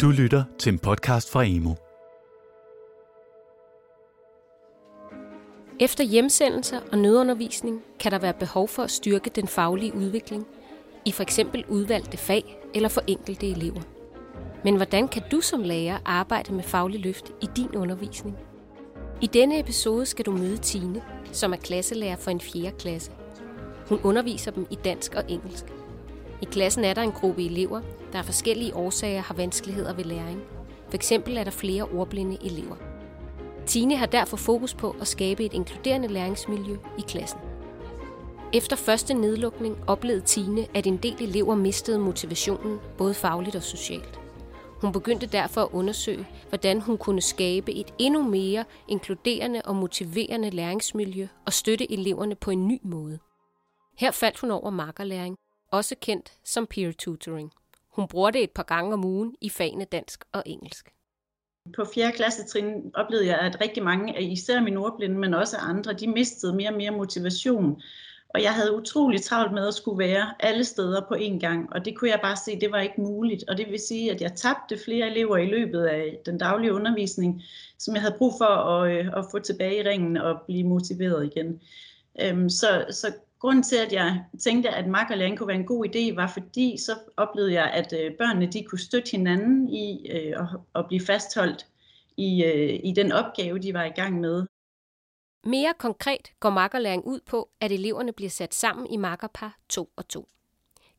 Du lytter til en podcast fra Emo. Efter hjemsendelser og nødundervisning kan der være behov for at styrke den faglige udvikling i for eksempel udvalgte fag eller for enkelte elever. Men hvordan kan du som lærer arbejde med faglig løft i din undervisning? I denne episode skal du møde Tine, som er klasselærer for en 4. klasse. Hun underviser dem i dansk og engelsk. I klassen er der en gruppe elever, der af forskellige årsager har vanskeligheder ved læring. For eksempel er der flere ordblinde elever. Tine har derfor fokus på at skabe et inkluderende læringsmiljø i klassen. Efter første nedlukning oplevede Tine, at en del elever mistede motivationen, både fagligt og socialt. Hun begyndte derfor at undersøge, hvordan hun kunne skabe et endnu mere inkluderende og motiverende læringsmiljø og støtte eleverne på en ny måde. Her faldt hun over markerlæring, også kendt som peer tutoring. Hun bruger det et par gange om ugen i fagene dansk og engelsk. På 4. klassetrin oplevede jeg, at rigtig mange, især mine ordblinde, men også andre, de mistede mere og mere motivation. Og jeg havde utrolig travlt med at skulle være alle steder på én gang, og det kunne jeg bare se, det var ikke muligt. Og det vil sige, at jeg tabte flere elever i løbet af den daglige undervisning, som jeg havde brug for at, øh, at få tilbage i ringen og blive motiveret igen. Øhm, så, så grunden til, at jeg tænkte, at makkerlæring kunne være en god idé, var fordi, så oplevede jeg, at øh, børnene de kunne støtte hinanden i øh, at, at blive fastholdt i, øh, i den opgave, de var i gang med. Mere konkret går makkerlæring ud på, at eleverne bliver sat sammen i makkerpar to og to.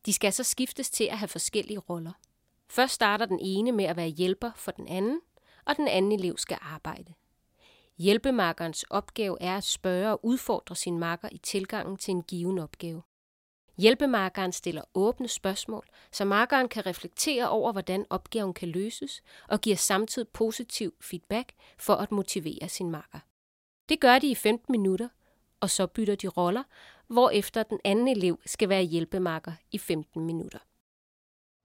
De skal så skiftes til at have forskellige roller. Først starter den ene med at være hjælper for den anden, og den anden elev skal arbejde. Hjælpemarkerens opgave er at spørge og udfordre sin marker i tilgangen til en given opgave. Hjælpemarkeren stiller åbne spørgsmål, så markeren kan reflektere over, hvordan opgaven kan løses, og giver samtidig positiv feedback for at motivere sin marker. Det gør de i 15 minutter, og så bytter de roller, hvorefter den anden elev skal være hjælpemarker i 15 minutter.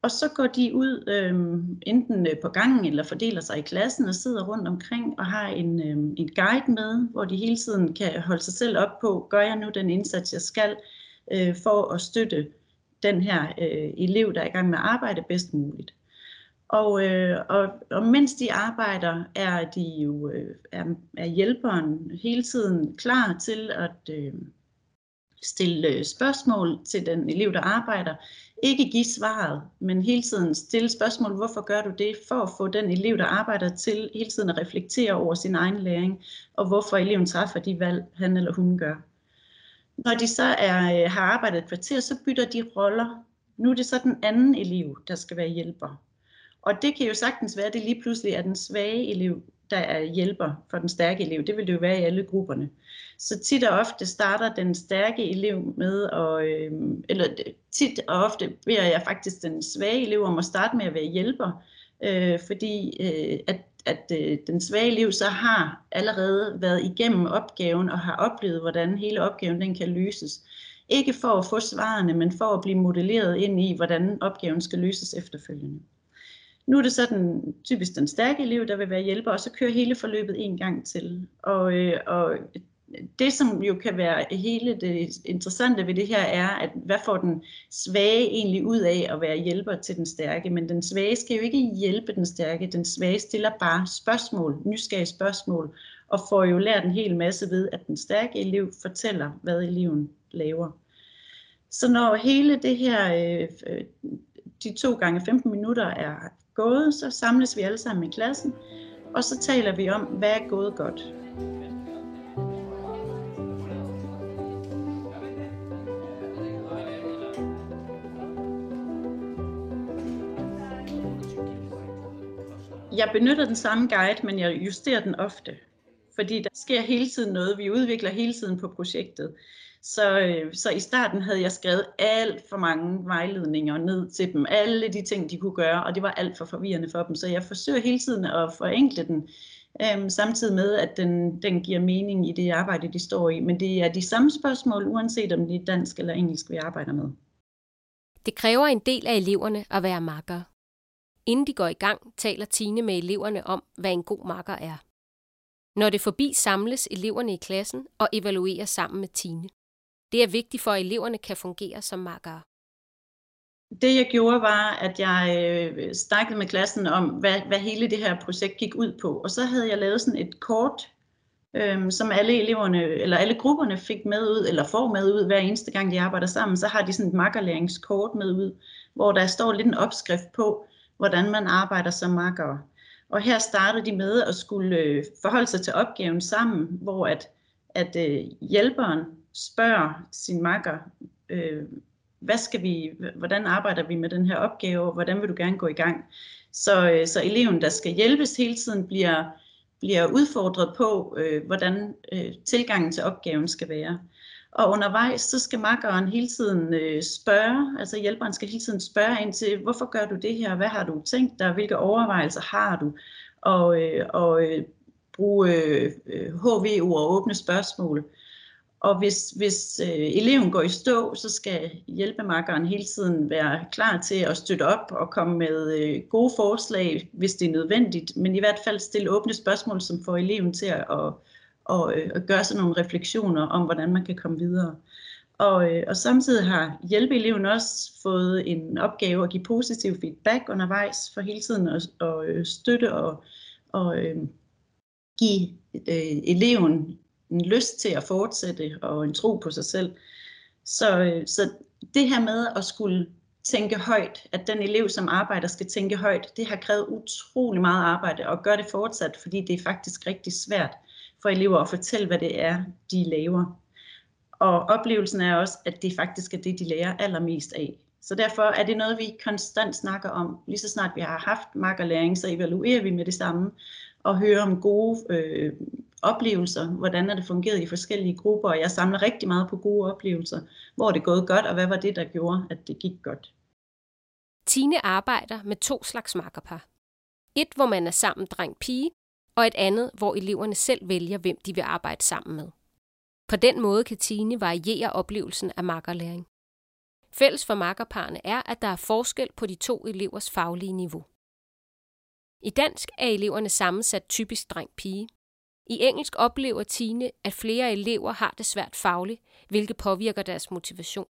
Og så går de ud øhm, øh, enten på gangen eller fordeler sig i klassen og sidder rundt omkring og har en, øh, en guide med, hvor de hele tiden kan holde sig selv op på, gør jeg nu den indsats, jeg skal, øh, for at støtte den her øh, elev, der er i gang med at arbejde bedst muligt. Og, øh, og, og mens de arbejder, er de jo øh, er, er hjælperen hele tiden klar til at øh, stille øh, spørgsmål til den elev, der arbejder. Ikke give svaret, men hele tiden stille spørgsmål, hvorfor gør du det, for at få den elev, der arbejder til hele tiden at reflektere over sin egen læring, og hvorfor eleven træffer de valg, han eller hun gør. Når de så er, øh, har arbejdet et kvarter, så bytter de roller. Nu er det så den anden elev, der skal være hjælper. Og det kan jo sagtens være, at det lige pludselig er den svage elev, der er hjælper for den stærke elev. Det vil det jo være i alle grupperne. Så tit og ofte starter den stærke elev med, at, øh, eller øh, tit og ofte beder jeg faktisk den svage elev om at starte med at være hjælper, øh, fordi øh, at, at øh, den svage elev så har allerede været igennem opgaven og har oplevet, hvordan hele opgaven den kan løses. Ikke for at få svarene, men for at blive modelleret ind i, hvordan opgaven skal løses efterfølgende. Nu er det så den, typisk den stærke elev, der vil være hjælper, og så kører hele forløbet en gang til. Og, øh, og det, som jo kan være hele det interessante ved det her, er, at hvad får den svage egentlig ud af at være hjælper til den stærke? Men den svage skal jo ikke hjælpe den stærke. Den svage stiller bare spørgsmål, nysgerrige spørgsmål, og får jo lært en hel masse ved, at den stærke elev fortæller, hvad eleven laver. Så når hele det her, øh, øh, de to gange 15 minutter er gået, så samles vi alle sammen i klassen, og så taler vi om, hvad er gået godt. Jeg benytter den samme guide, men jeg justerer den ofte. Fordi der sker hele tiden noget. Vi udvikler hele tiden på projektet. Så, øh, så i starten havde jeg skrevet alt for mange vejledninger ned til dem. Alle de ting, de kunne gøre, og det var alt for forvirrende for dem. Så jeg forsøger hele tiden at forenkle den, øhm, samtidig med, at den, den giver mening i det arbejde, de står i. Men det er de samme spørgsmål, uanset om det er dansk eller engelsk, vi arbejder med. Det kræver en del af eleverne at være makker. Inden de går i gang, taler Tine med eleverne om, hvad en god makker er. Når det forbi samles eleverne i klassen og evaluerer sammen med Tine. Det er vigtigt for, at eleverne kan fungere som makkere. Det jeg gjorde var, at jeg øh, snakkede med klassen om, hvad, hvad hele det her projekt gik ud på. Og så havde jeg lavet sådan et kort, øh, som alle eleverne, eller alle grupperne fik med ud, eller får med ud hver eneste gang, de arbejder sammen. Så har de sådan et makkerlæringskort med ud, hvor der står lidt en opskrift på, hvordan man arbejder som makker. Og her startede de med at skulle øh, forholde sig til opgaven sammen, hvor at, at øh, hjælperen spørger sin makker, øh, hvad skal vi, hvordan arbejder vi med den her opgave, og hvordan vil du gerne gå i gang? Så, øh, så eleven, der skal hjælpes hele tiden, bliver, bliver udfordret på, øh, hvordan øh, tilgangen til opgaven skal være. Og undervejs, så skal makkeren hele tiden øh, spørge, altså hjælperen skal hele tiden spørge ind til, hvorfor gør du det her, hvad har du tænkt dig, hvilke overvejelser har du, og, øh, og øh, bruge øh, øh HVO og åbne spørgsmål. Og hvis, hvis øh, eleven går i stå, så skal hjælpemakkeren hele tiden være klar til at støtte op og komme med øh, gode forslag, hvis det er nødvendigt, men i hvert fald stille åbne spørgsmål, som får eleven til at, at, at, øh, at gøre sig nogle refleksioner om, hvordan man kan komme videre. Og, øh, og samtidig har hjælpeeleven også fået en opgave at give positiv feedback undervejs for hele tiden at, at øh, støtte og, og øh, give øh, eleven en lyst til at fortsætte og en tro på sig selv. Så, øh, så det her med at skulle tænke højt, at den elev, som arbejder, skal tænke højt, det har krævet utrolig meget arbejde og gør det fortsat, fordi det er faktisk rigtig svært for elever at fortælle, hvad det er, de laver. Og oplevelsen er også, at det faktisk er det, de lærer allermest af. Så derfor er det noget, vi konstant snakker om. Lige så snart vi har haft makkerlæring, så evaluerer vi med det samme og hører om gode øh, oplevelser, hvordan er det fungeret i forskellige grupper, og jeg samler rigtig meget på gode oplevelser, hvor det er gået godt, og hvad var det, der gjorde, at det gik godt. Tine arbejder med to slags makkerpar. Et, hvor man er sammen dreng-pige, og et andet, hvor eleverne selv vælger, hvem de vil arbejde sammen med. På den måde kan Tine variere oplevelsen af makkerlæring. Fælles for makkerparne er, at der er forskel på de to elevers faglige niveau. I dansk er eleverne sammensat typisk dreng-pige, i engelsk oplever Tine, at flere elever har det svært fagligt, hvilket påvirker deres motivation.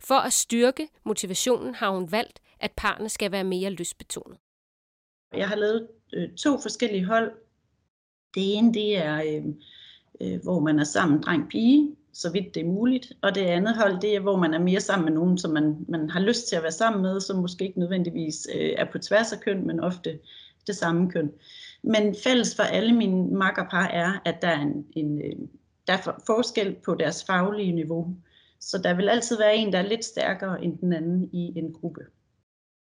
For at styrke motivationen har hun valgt, at parrene skal være mere lystbetonet. Jeg har lavet øh, to forskellige hold. Det ene det er, øh, øh, hvor man er sammen dreng-pige, så vidt det er muligt. Og det andet hold, det er, hvor man er mere sammen med nogen, som man, man har lyst til at være sammen med, som måske ikke nødvendigvis øh, er på tværs af køn, men ofte det samme køn. Men fælles for alle mine makkerpar er, at der er, en, en, øh, der er forskel på deres faglige niveau. Så der vil altid være en, der er lidt stærkere end den anden i en gruppe.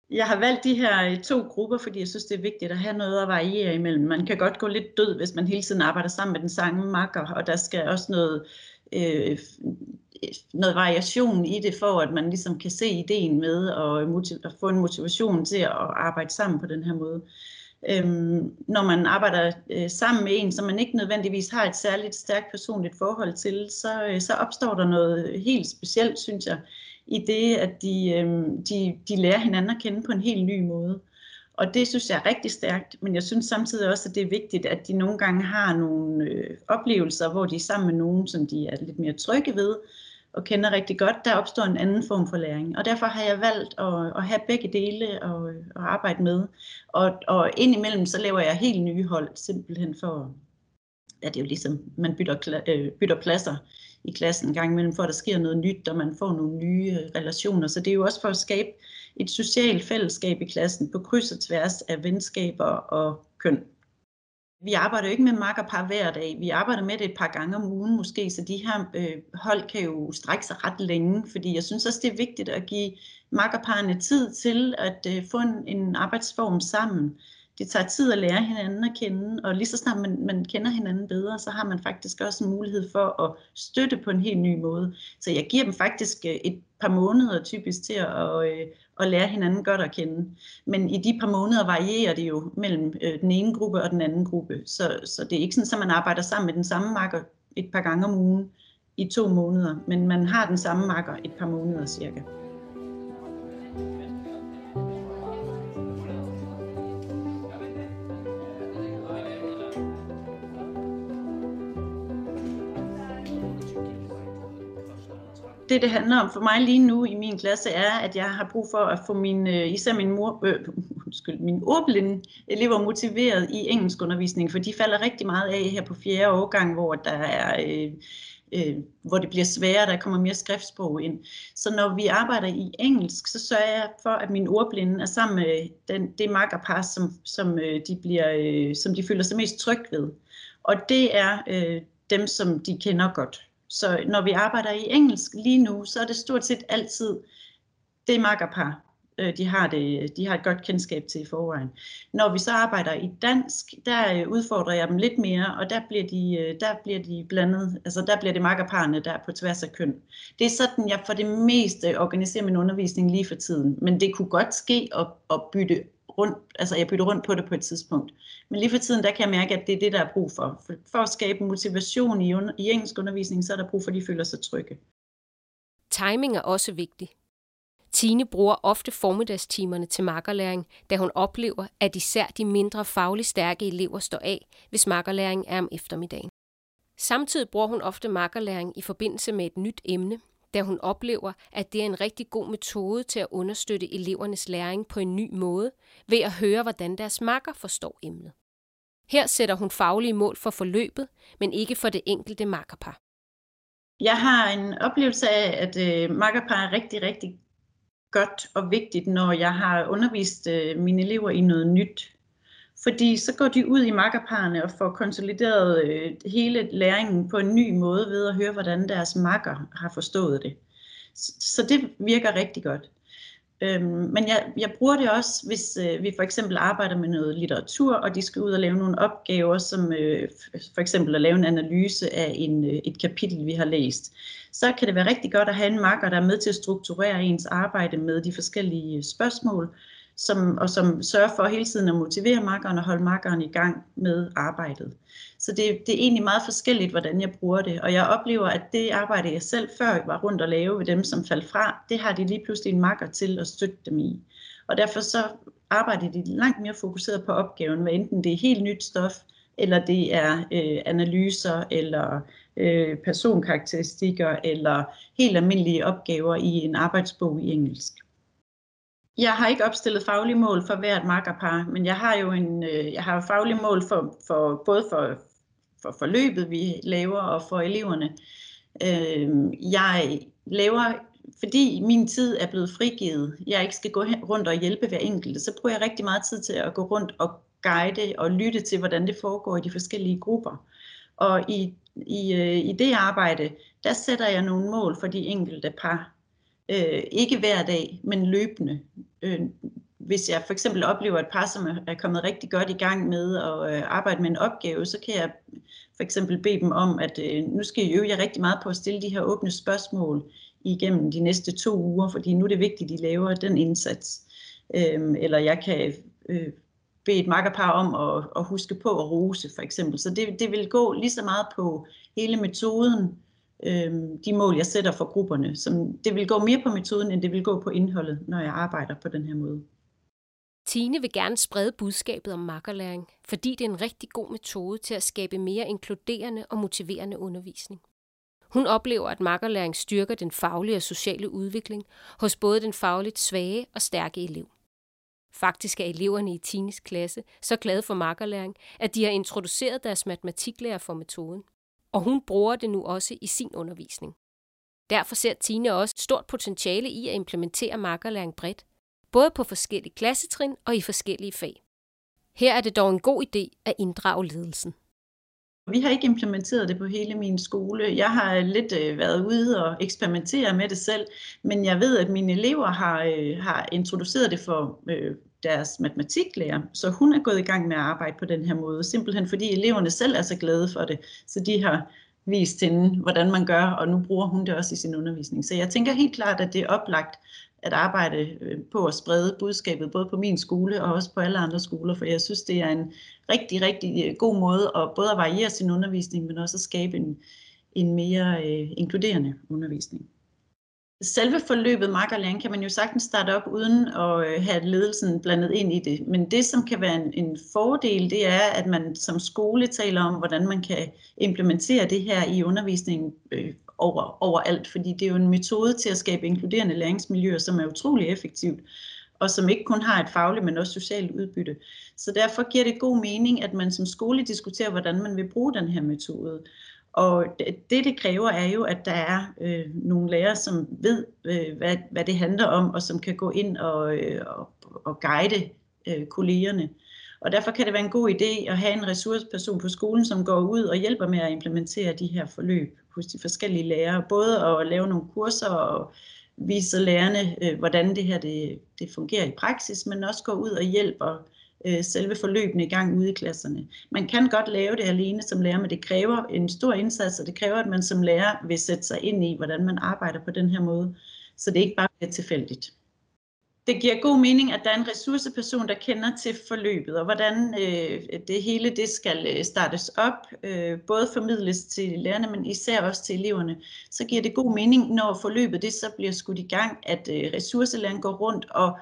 Jeg har valgt de her øh, to grupper, fordi jeg synes, det er vigtigt at have noget at variere imellem. Man kan godt gå lidt død, hvis man hele tiden arbejder sammen med den samme makker, og der skal også noget, øh, øh noget variation i det, for at man ligesom kan se ideen med og, motiv- få en motivation til at arbejde sammen på den her måde øhm, når man arbejder øh, sammen med en, som man ikke nødvendigvis har et særligt stærkt personligt forhold til, så, øh, så opstår der noget helt specielt, synes jeg, i det, at de, øh, de, de lærer hinanden at kende på en helt ny måde. Og det synes jeg er rigtig stærkt, men jeg synes samtidig også, at det er vigtigt, at de nogle gange har nogle øh, oplevelser, hvor de er sammen med nogen, som de er lidt mere trygge ved, og kender rigtig godt, der opstår en anden form for læring. Og derfor har jeg valgt at, at have begge dele og, og arbejde med. Og, og indimellem så laver jeg helt nye hold, simpelthen for, at det er jo ligesom, man bytter, øh, bytter pladser i klassen en gang imellem, for at der sker noget nyt, og man får nogle nye øh, relationer. Så det er jo også for at skabe et socialt fællesskab i klassen på kryds og tværs af venskaber og køn. Vi arbejder jo ikke med makkerpar hver dag. Vi arbejder med det et par gange om ugen måske, så de her øh, hold kan jo strække sig ret længe, fordi jeg synes også, det er vigtigt at give makkerparerne tid til at øh, få en, en arbejdsform sammen. Det tager tid at lære hinanden at kende, og lige så snart man, man kender hinanden bedre, så har man faktisk også en mulighed for at støtte på en helt ny måde. Så jeg giver dem faktisk øh, et par måneder typisk til at, øh, og lære hinanden godt at kende. Men i de par måneder varierer det jo mellem øh, den ene gruppe og den anden gruppe. Så, så det er ikke sådan, at man arbejder sammen med den samme makker et par gange om ugen i to måneder, men man har den samme makker et par måneder cirka. Det, det handler om for mig lige nu i min klasse, er, at jeg har brug for at få min, øh, især min, mor, øh, undskyld, min ordblinde elever motiveret i engelskundervisning, for de falder rigtig meget af her på fjerde årgang, hvor der er... Øh, øh, hvor det bliver sværere, der kommer mere skriftsprog ind. Så når vi arbejder i engelsk, så sørger jeg for, at min ordblinde er sammen med den, det makkerpar, som, som, øh, de bliver, øh, som de føler sig mest tryg ved. Og det er øh, dem, som de kender godt. Så når vi arbejder i engelsk lige nu, så er det stort set altid det makkerpar, øh, de, har det, de har et godt kendskab til i forvejen. Når vi så arbejder i dansk, der øh, udfordrer jeg dem lidt mere, og der bliver de, øh, der bliver de blandet, altså der bliver det makkerparerne, der på tværs af køn. Det er sådan, jeg for det meste organiserer min undervisning lige for tiden, men det kunne godt ske at, at bytte rundt, altså jeg bytter rundt på det på et tidspunkt. Men lige for tiden, der kan jeg mærke, at det er det, der er brug for. For, for at skabe motivation i, under, i engelsk undervisning, så er der brug for, at de føler sig trygge. Timing er også vigtig. Tine bruger ofte formiddagstimerne til makkerlæring, da hun oplever, at især de mindre fagligt stærke elever står af, hvis makkerlæring er om eftermiddagen. Samtidig bruger hun ofte makkerlæring i forbindelse med et nyt emne, da hun oplever, at det er en rigtig god metode til at understøtte elevernes læring på en ny måde, ved at høre, hvordan deres makker forstår emnet. Her sætter hun faglige mål for forløbet, men ikke for det enkelte makkerpar. Jeg har en oplevelse af, at øh, makkerpar er rigtig, rigtig godt og vigtigt, når jeg har undervist øh, mine elever i noget nyt. Fordi så går de ud i makkerparerne og får konsolideret øh, hele læringen på en ny måde ved at høre, hvordan deres makker har forstået det. Så, det virker rigtig godt. Øhm, men jeg, jeg bruger det også, hvis øh, vi for eksempel arbejder med noget litteratur, og de skal ud og lave nogle opgaver, som øh, for eksempel at lave en analyse af en, øh, et kapitel, vi har læst. Så kan det være rigtig godt at have en makker, der er med til at strukturere ens arbejde med de forskellige øh, spørgsmål, som, og som sørger for hele tiden at motivere makkeren og holde makkeren i gang med arbejdet. Så det, det er egentlig meget forskelligt, hvordan jeg bruger det. Og jeg oplever, at det arbejde, jeg selv før var rundt og lave ved dem, som faldt fra, det har de lige pludselig en makker til at støtte dem i. Og derfor så arbejder de langt mere fokuseret på opgaven, hvad enten det er helt nyt stof, eller det er øh, analyser, eller øh, personkarakteristikker, eller helt almindelige opgaver i en arbejdsbog i engelsk. Jeg har ikke opstillet faglige mål for hvert makkerpar, men jeg har jo en, øh, jeg har faglige mål for, for både for, for forløbet, vi laver, og for eleverne. Øh, jeg laver, fordi min tid er blevet frigivet, jeg ikke skal gå rundt og hjælpe hver enkelt, så bruger jeg rigtig meget tid til at gå rundt og guide og lytte til, hvordan det foregår i de forskellige grupper. Og i, i, øh, i det arbejde, der sætter jeg nogle mål for de enkelte par. Øh, ikke hver dag, men løbende. Øh, hvis jeg for eksempel oplever et par, som er kommet rigtig godt i gang med at øh, arbejde med en opgave, så kan jeg for eksempel bede dem om, at øh, nu skal I øve jer rigtig meget på at stille de her åbne spørgsmål igennem de næste to uger, fordi nu er det vigtigt, at I laver den indsats. Øh, eller jeg kan øh, bede et makkerpar om at, at huske på at rose, for eksempel. Så det, det vil gå lige så meget på hele metoden, øh, de mål, jeg sætter for grupperne. Som, det vil gå mere på metoden, end det vil gå på indholdet, når jeg arbejder på den her måde. Tine vil gerne sprede budskabet om makkerlæring, fordi det er en rigtig god metode til at skabe mere inkluderende og motiverende undervisning. Hun oplever, at makkerlæring styrker den faglige og sociale udvikling hos både den fagligt svage og stærke elev. Faktisk er eleverne i Tines klasse så glade for makkerlæring, at de har introduceret deres matematiklærer for metoden. Og hun bruger det nu også i sin undervisning. Derfor ser Tine også stort potentiale i at implementere markerlæring bredt, både på forskellige klassetrin og i forskellige fag. Her er det dog en god idé at inddrage ledelsen. Vi har ikke implementeret det på hele min skole. Jeg har lidt øh, været ude og eksperimentere med det selv, men jeg ved, at mine elever har, øh, har introduceret det for øh, deres matematiklærer, så hun er gået i gang med at arbejde på den her måde, simpelthen fordi eleverne selv er så glade for det, så de har vist hende, hvordan man gør, og nu bruger hun det også i sin undervisning. Så jeg tænker helt klart, at det er oplagt at arbejde øh, på at sprede budskabet, både på min skole og også på alle andre skoler, for jeg synes, det er en rigtig, rigtig øh, god måde at både at variere sin undervisning, men også at skabe en, en mere øh, inkluderende undervisning. Selve forløbet makkerlæring kan man jo sagtens starte op uden at øh, have ledelsen blandet ind i det. Men det, som kan være en, en fordel, det er, at man som skole taler om, hvordan man kan implementere det her i undervisningen, øh, over, overalt, fordi det er jo en metode til at skabe inkluderende læringsmiljøer, som er utrolig effektivt, og som ikke kun har et fagligt, men også socialt udbytte. Så derfor giver det god mening, at man som skole diskuterer, hvordan man vil bruge den her metode. Og det, det kræver, er jo, at der er øh, nogle lærere, som ved, øh, hvad, hvad det handler om, og som kan gå ind og, øh, og, og guide øh, kollegerne. Og derfor kan det være en god idé at have en ressourceperson på skolen, som går ud og hjælper med at implementere de her forløb hos de forskellige lærere. Både at lave nogle kurser og vise lærerne, øh, hvordan det her det, det fungerer i praksis, men også gå ud og hjælper øh, selve forløbene i gang ude i klasserne. Man kan godt lave det alene som lærer, men det kræver en stor indsats, og det kræver, at man som lærer vil sætte sig ind i, hvordan man arbejder på den her måde, så det ikke bare bliver tilfældigt. Det giver god mening, at der er en ressourceperson, der kender til forløbet, og hvordan øh, det hele det skal øh, startes op, øh, både formidles til lærerne, men især også til eleverne. Så giver det god mening, når forløbet det så bliver skudt i gang, at øh, ressourcelæreren går rundt og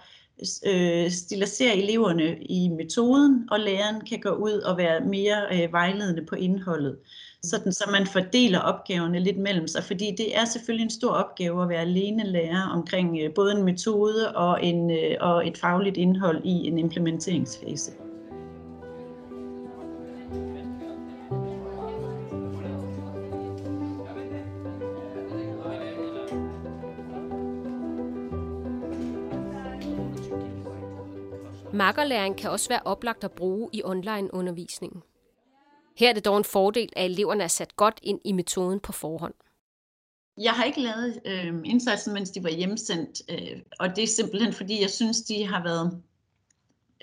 øh, stilaserer eleverne i metoden, og læreren kan gå ud og være mere øh, vejledende på indholdet. Sådan, så man fordeler opgaverne lidt mellem sig, fordi det er selvfølgelig en stor opgave at være alene lærer omkring øh, både en metode og, en, øh, og et fagligt indhold i en implementeringsfase. Markerlæring kan også være oplagt at bruge i online-undervisningen. Her er det dog en fordel, at eleverne er sat godt ind i metoden på forhånd. Jeg har ikke lavet øh, indsatsen, mens de var hjemsendt, øh, og det er simpelthen fordi, jeg synes, de har været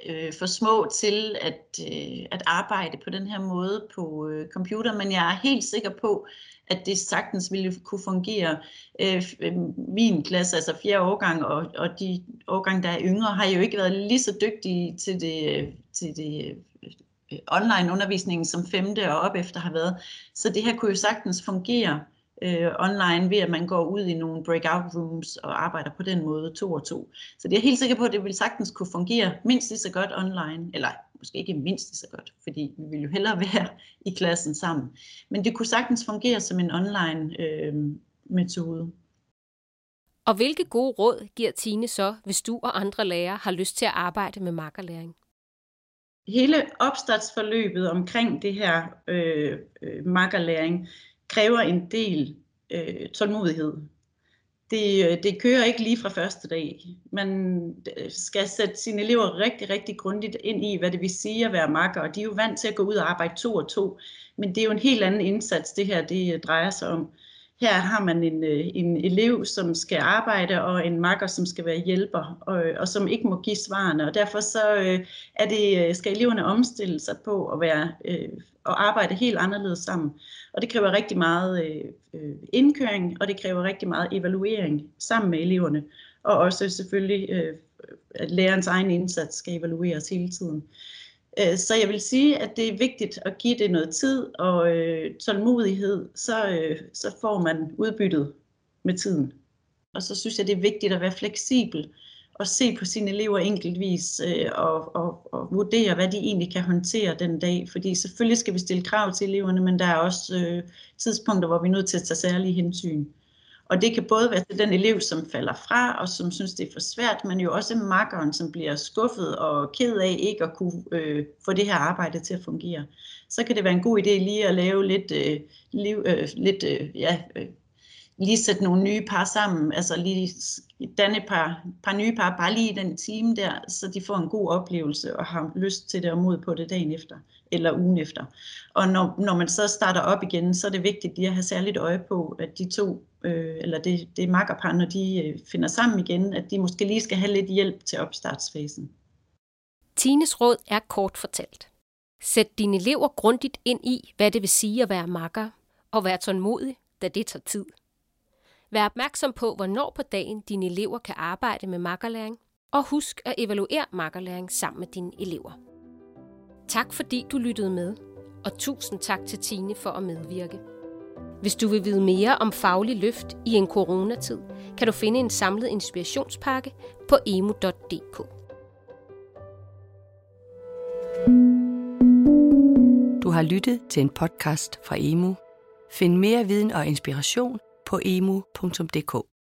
øh, for små til at, øh, at arbejde på den her måde på øh, computer, men jeg er helt sikker på, at det sagtens ville kunne fungere. Øh, øh min klasse, altså fjerde årgang, og, og de årgang, der er yngre, har jo ikke været lige så dygtige til det, øh, til det øh, øh, online undervisningen, som femte og op efter har været. Så det her kunne jo sagtens fungere øh, online ved, at man går ud i nogle breakout rooms og arbejder på den måde to og to. Så det er helt sikker på, at det vil sagtens kunne fungere mindst lige så godt online, eller måske ikke mindst lige så godt, fordi vi vil jo hellere være i klassen sammen. Men det kunne sagtens fungere som en online øh, metode. Og hvilke gode råd giver Tine så, hvis du og andre lærere har lyst til at arbejde med makkerlæring? Hele opstartsforløbet omkring det her øh, øh, makkerlæring kræver en del øh, tålmodighed. Det, øh, det kører ikke lige fra første dag. Man øh, skal sætte sine elever rigtig, rigtig grundigt ind i, hvad det vil sige at være makker, og de er jo vant til at gå ud og arbejde to og to. Men det er jo en helt anden indsats, det her det øh, drejer sig om. Her har man en, øh, en elev, som skal arbejde, og en makker, som skal være hjælper, og, øh, og som ikke må give svarene. Og derfor så øh, er det, skal eleverne omstille sig på at være og arbejde helt anderledes sammen. Og det kræver rigtig meget øh, indkøring, og det kræver rigtig meget evaluering sammen med eleverne. Og også selvfølgelig, øh, at lærerens egen indsats skal evalueres hele tiden. Øh, så jeg vil sige, at det er vigtigt at give det noget tid og øh, tålmodighed, så, øh, så får man udbyttet med tiden. Og så synes jeg, det er vigtigt at være fleksibel og se på sine elever enkeltvis øh, og, og, og vurdere, hvad de egentlig kan håndtere den dag. Fordi selvfølgelig skal vi stille krav til eleverne, men der er også øh, tidspunkter, hvor vi er nødt til at tage særlige hensyn. Og det kan både være til den elev, som falder fra og som synes, det er for svært, men jo også makkeren, som bliver skuffet og ked af ikke at kunne øh, få det her arbejde til at fungere. Så kan det være en god idé lige at lave lidt, øh, liv, øh, lidt øh, ja, øh, lige sætte nogle nye par sammen, altså lige danne et par, par nye par, bare lige i den time der, så de får en god oplevelse og har lyst til det og mod på det dagen efter, eller ugen efter. Og når, når man så starter op igen, så er det vigtigt lige at have særligt øje på, at de to, øh, eller det, det makkerpar, når de øh, finder sammen igen, at de måske lige skal have lidt hjælp til opstartsfasen. Tines råd er kort fortalt. Sæt dine elever grundigt ind i, hvad det vil sige at være makker, og vær tålmodig, da det tager tid. Vær opmærksom på, hvornår på dagen dine elever kan arbejde med makkerlæring, og husk at evaluere makkerlæring sammen med dine elever. Tak fordi du lyttede med, og tusind tak til Tine for at medvirke. Hvis du vil vide mere om faglig løft i en coronatid, kan du finde en samlet inspirationspakke på emo.dk. Du har lyttet til en podcast fra Emo. Find mere viden og inspiration på emu.dk.